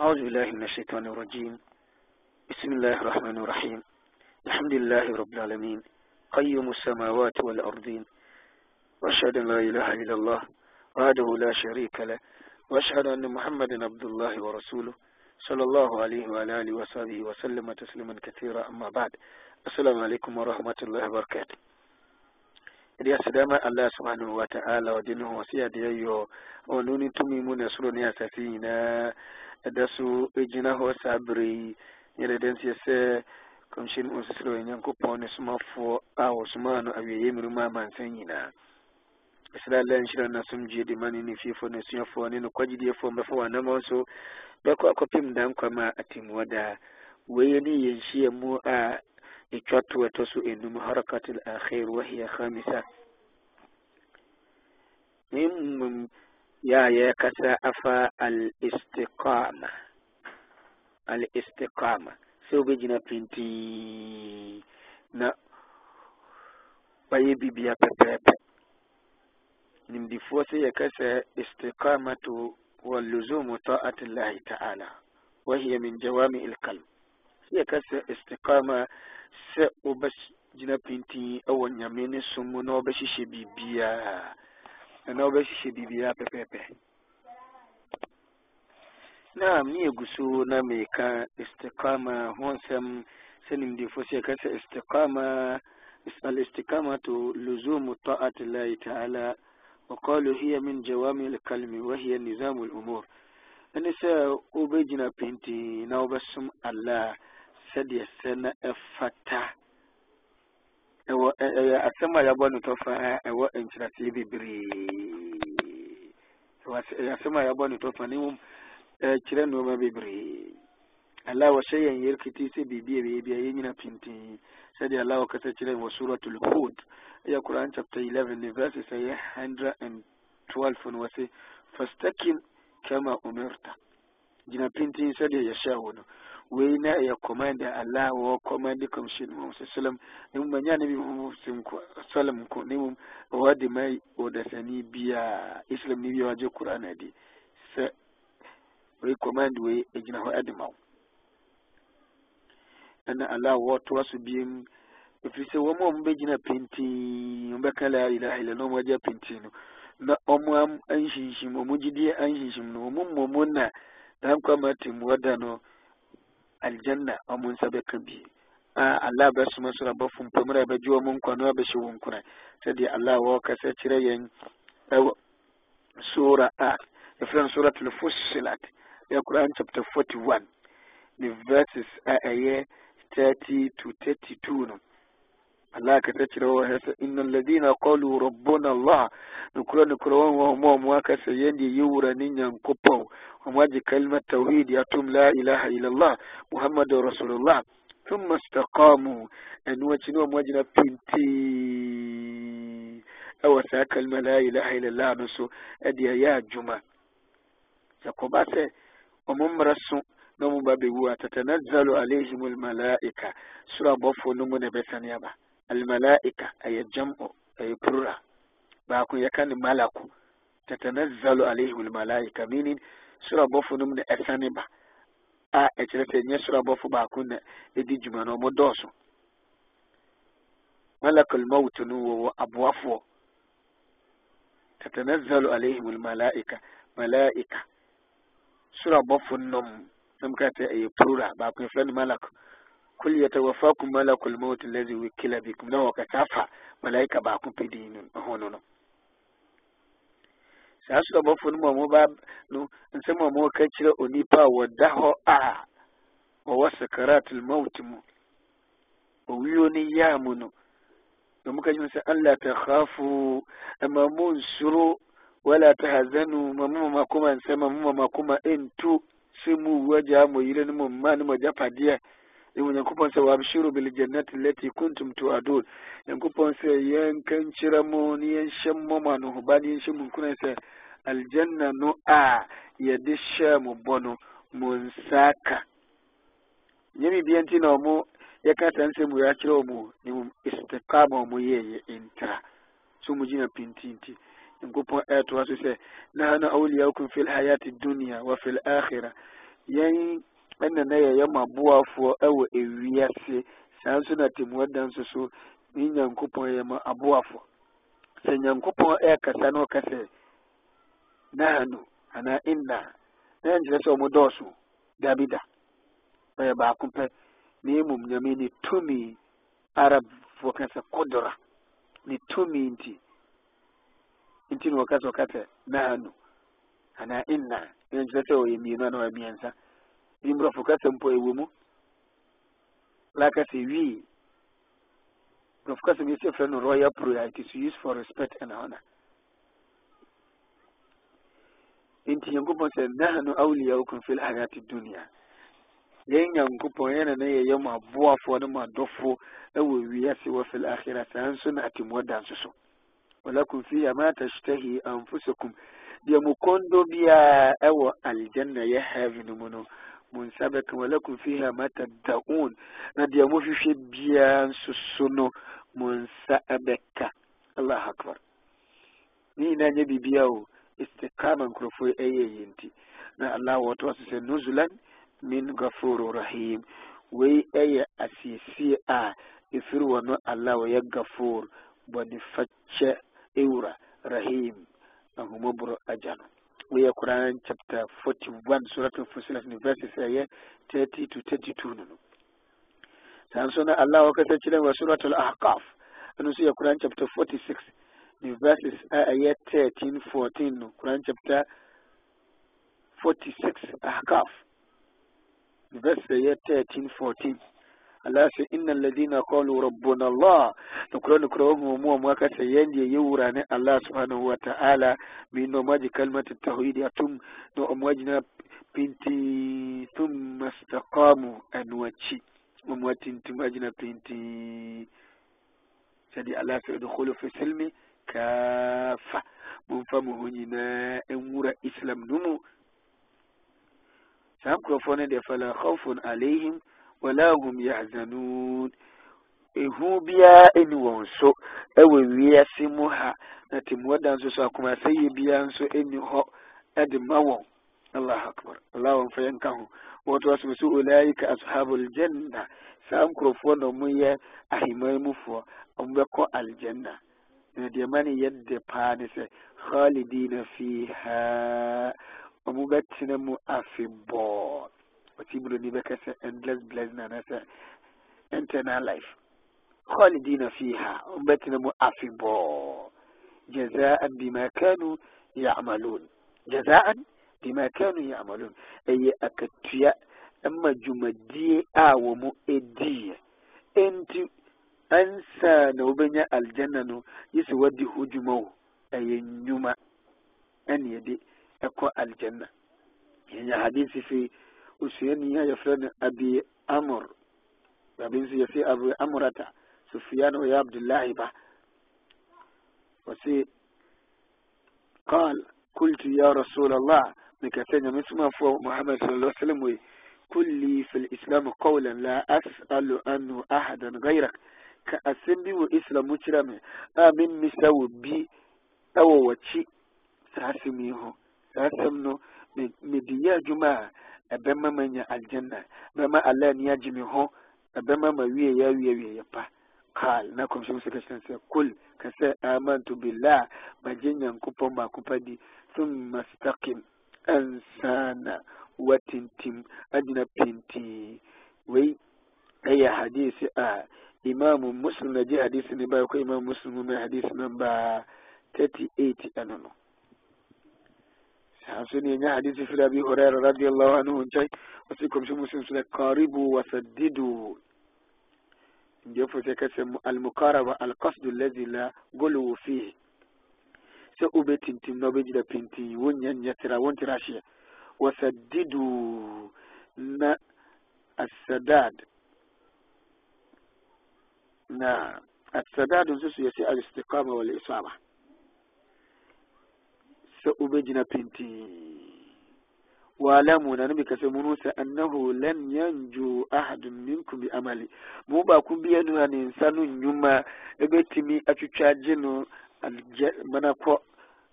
أعوذ بالله من الشيطان الرجيم بسم الله الرحمن الرحيم الحمد لله رب العالمين قيم السماوات والأرضين وأشهد أن لا إله إلا الله وحده لا شريك له وأشهد أن محمدا عبد الله ورسوله صلى الله عليه وعلى آله وصحبه وسلم تسليما كثيرا أما بعد السلام عليكم ورحمة الله وبركاته ya sidama Allah subhanahu wa ta'ala wa dinu wasiya da yayyo wa nuni tumi muna suru ɛda so gyina hɔ saa bere yi yɛda dɛm seɛ sɛ kɔmhyɛn mu ɔsisirɛ onyankopɔn ne somafoɔ a wɔsomaa no awieyɛ mmiru mu amansa nyinaa ɛsrɛ ala nhyira no asomdwue de ma ne ne fiefoɔ ne asuafoɔ ne nokwagyedeɛfoɔ mbɛfa wɔanammɔ so bɛkɔ akɔpem da nkwam a atemmuɔ daa wei ne yɛnhyia mu a ɛtwa to ɛtɔ so ɛnum harakatul akhir wahia khamisa mmom ya ya kasa afa al-istiqama al-istiqama sai jina pinti na bayɛ bibia pɛpɛɛpɛ ya sɛ istiqama sɛ wa luzumu taati llahi taala wa hiya min jawami alkalm sɛ ya sɛ istiqama sɛ ba jina pinti awon yamini som mu na wobɛhyehyɛ biribiaa ɛna wobɛhyehyɛ biribiara pɛpɛɛpɛ na ne yɛgu so na meka istikama ho nsɛm sɛ nimdefo sɛ ɛka sɛ istikama الاستقامة لزوم طاعة الله تعالى وقالوا هي من جوامع الكلم وهي نظام الأمور ɛne sɛ wobɛgyina pintii na wobɛsom allah sɛdeɛ sɛ na ɛfata ɛwɔ ɛyɛ asɛm a yɛabɔ no tɔfa ɛwɔ nkyerɛseɛ bebree ɛyɛ asɛm a yɛabɔ no tɔfa ne mmom kyerɛ nnoɔma bebree Allah wahyɛ yɛn yɛr kiti sɛ biribi a bɛyɛ bia yɛn nyina pintin sɛdeɛ Allah wɔkasa kyerɛ wɔ suratul hud ɛyɛ Quran chapter 11 ne verses ɛyɛ 112 no wɔse fastakim kama umirta gyina pintin sɛdeɛ yɛhyɛ wo no wei na ɛyɛ kɔmanda allah wɔ kɔmanda commission mu sɛ salam ne mu manya ne bi mu sim ko salam ko ne mu wɔ de mai odasani biya islam ne biya waje qur'an adi sɛ wei kɔmanda wei egyina hɔ adi ma ɛna allah wɔ to so biem ɛfiri sɛ wɔn a wɔn bɛgyina pentin wɔbɛka la ilaha illa na wɔn agya pentin no na wɔn anhinhim wɔn gyidie anhinhim no wɔn mmɔmɔ na dankwa ma tem wɔda no aljanna amun sabe kabi Allah ba su masu rabba fumfa mura ba jiwa mun kwano ba shi wunkuna sai dai Allah wa ka sai cire yan sura a ifran suratul fussilat ya Quran chapter 41 the verses a aye 30 to 32 no Allah ka ta cire wa hasa innal ladina qalu rabbuna Allah nukura nukura wa wa mu mu ka sayandi yura nin yan kupo wa kalmat tauhid ya tum la ilaha illa Allah muhammadur rasulullah thumma istaqamu an wa chinu mu wajina pinti aw sa kalma la ilaha illa Allah nusu adiya ya juma yakoba se omumrasu nomu babe wa tatanazzalu alaihimul malaika sura bofu numu ne besaniya ba الملائكة أي جمع أي برة باكو يكن ملك تتنزل عليه الملائكة meaning sura bɔfo no mu na ɛsane ba a ɛkyerɛ sɛ nyɛ sura bɔfo baako na ɛdi dwuma no ɔmo dɔɔso malakul maut no wɔwɔ aboafoɔ tatanazzalu alaihim almalaika malaika sura bɔfo nom nam ka sɛ ɛyɛ plura baako yɛfrɛ no malak kul yatawafakum malakul maut alladhi wukila bikum na wakasafa malaika ba ku pidi hono no saa so bɔfo fun mu a ba no nsɛm a wɔka kyerɛ onipa a wɔda hɔ a wa sakaratul maut mu owuo ne yaa mu no na muka kyerɛ Allah ta khafu amma mu shuru wala ta tahazanu ma mu makoma nsɛm ma mu makoma ɛntu sɛ mu waja mu yire ni mu ma ni mu agyapadeɛ ewu nyankopɔn sɛ wabshiru biljannati lati kuntum tuadun nyankopɔn sɛ yɛnka nkyerɛ mu ne yɛnhyɛ mmɔ mu anohoba ne yɛnhyɛ mu nkunan sɛ aljanna no a yɛde hyɛɛ mo bɔ no mo nsa ka nyɛmi bia nti na ɔmo yɛka saa nsɛm wei akyerɛ ɔmo ne mu istikama ɔmo yɛɛyɛ ntra so mo gyina pintinti nyankopɔn ɛɛtoa so sɛ nahanu awliyaukum fi lhayati dunia wa fi lakhira yɛn ɛna na yɛyɛ ma aboafoɔ ɛwɔ ewiase saa nso na tɛmuadan nso so ne nyankopɔn yɛ ma aboafoɔ sɛ nyankopɔn ɛɛkasa na ɔka sɛ nahanu anaa inna na ɛnkyerɛ sɛ ɔmo dɔɔso dabida ɔyɛ baako pɛ na emom nyame ne tumi arabfoɔ ka sɛ kodora ne tumi nti nti na wɔka sɛ ɔka sɛ nahanu anaa inna ɛnkyerɛ sɛ ɔyɛ mmienu anaa ɔyɛ mmiɛnsa Imra fukasa mpo ewemu like I say we Prof. Kasim is a friend of royal prayer. It is used for respect and honor. Inti yankupon se nahanu awliya ukum fil hayati dunya. Yen yankupon yana na yeye ma buwa fo na ma dofo ewe wiyasi wa fil akhirati ansu na ati mwadan susu. Walakum fiya ma tashtahi anfusukum. Diya mukondo biya ewa aljanna ya heaven muno. mo nsa bɛka wɔ lakum fiha ma taddaun na deɛ mohwehwɛ biara nso so no mo nsa bɛka allah akbar ne nyinaa nyɛ biribia o istikama nkurɔfoɔ ɛyɛ yɛ nti na allah wɔtoa so sɛ nuzulan min gafuru rahim wei ɛyɛ asiesie a ɛfiri wɔ no allah wɔyɛ gafur bɔnefakyɛ ɛwura rahim ahomɔborɔ agya wiya Quran chapter 41 suratul Fusilat ni verses ayat 30 to 32 nunu san suna Allah waka ta cire wa suratul Ahqaf anu su ya Quran chapter 46 ni verses ayat 13 14 nu Quran chapter 46 Ahqaf verses ayat 13 14 ala inna alladhina qalu rabbuna allah to krono kromo mu mu aka sayende yura ne allah subhanahu wa ta'ala min no maji kalmatu tauhid atum no amwaji na pinti tum mastaqamu anwachi mamwatin na pinti sadi allah se dukhulu fi silmi kafa mun famu na en wura islam numu sam krofone de fala khawfun alaihim wala hum yahzanun ehu biara ɛni wɔn so ɛwɔ wiase mu ha na temmɔda nso so akomasɛyɛ biara nso ɛni hɔ ɛde ma wɔn allah akbar allah wɔn fɛ nka ho wɔto asom so olaika ashabu aljanna saa nkurɔfoɔ na ɔmo yɛ ahemman mufoɔ ɔmo bɛkɔ aljanna na deɛ ma ne yɛ de paa ne sɛ khalidina fiha ɔmo bɛtena mu afebɔɔ وتيبلو دي بكسة اندلس بلازنا ناسا internal life خالدين فيها أمتنا مؤفبا جزاء بما كانوا يعملون جزاء بما كانوا يعملون أي أكتيا أما جمدية أو مؤدية أنت أنسى نوبنيا الجنة يسودي هجمو أي نيوما أن يدي أكو الجنة يعني حديث في يا يفرن أبي أمر بابن يسي أبي أمرة سفيان ويا عبد الله با وسي قال قلت يا رسول الله من مسمى فو محمد صلى الله عليه وسلم قل لي في الإسلام قولا لا أسأل عنه أحدا غيرك بي وإسلام مجرم أمن مساو بي أو وشي ساسميه ساسمنو مديا جماعة ɛbɛma ma nya aljanna bɛma allah ni agye me ho ɛbɛma ma wie yɛ wie wie yɛ pa kal na kɔmhyɛm sɛ kakyerɛ sɛ kul ka sɛ amantu billah magye nyankopɔn baako pa di thumma stakim ansana watintim agyina pentii wei ɛyɛ hadisi a imamu muslim na gye hadisi ne baako imamu muslim mu hadisi namba 38 ɛno no حسني نيا حديث في أبي هريرة رضي الله عنه انتي وسيكم شو مسلم سنة قاربوا وسددوا جفو سيكسم المقاربة القصد الذي لا قلوا فيه سأبي تنتم نبجد بنتي ونين يترى ونتراشي وسددوا نا السداد نعم السداد نسوس يسي الاستقامة والإصابة sɛ wobɛgyina pintii walamu na nabi kasɛ munu sɛ annahu lan yanju ahadun minkum bi amali mu ba biara no a ne nsa no nnwuma ɛbɛtumi atwitwa no mana kɔ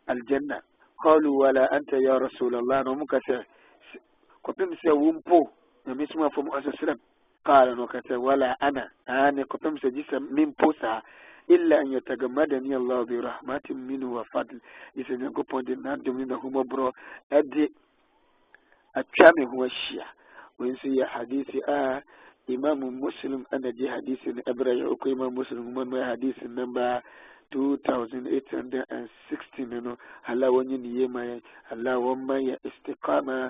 aljanna qalu wala anta ya rasulallah na ɔmuka sɛ ko sɛ wo mpo na fo mu ɔsɛserɛm qala no ɔka wala ana ane ko sɛ gye sɛ mempo saa illa an yatagamada ni allah bi rahmatin minhu wa fadl isɛnyankopɔn de n'adom ne n'ahomɔborɔ ɛde atwa me ho ahyia wei nso yɛ hadisi a uh, imam muslim ɛna gye hadisi no ɛberɛ yɛ ɔkɔ imam muslim mu no hadisi namba 2816 no allah wɔnye ne yie ma yɛn allah wɔmma istiqama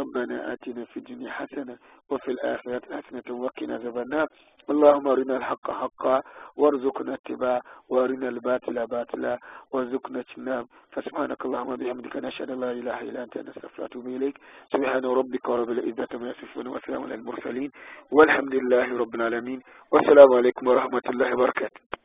ربنا آتنا في الدنيا حسنة وفي الآخرة حسنة وقنا عذاب النار اللهم أرنا الحق حقا وارزقنا اتباعه وأرنا الباطل باطلا وارزقنا اجتناب فسبحانك اللهم وبحمدك نشهد أن لا إله إلا أنت نستغفرك إليك سبحان ربك رب العزة عما يصفون وسلام على المرسلين والحمد لله رب العالمين والسلام عليكم ورحمة الله وبركاته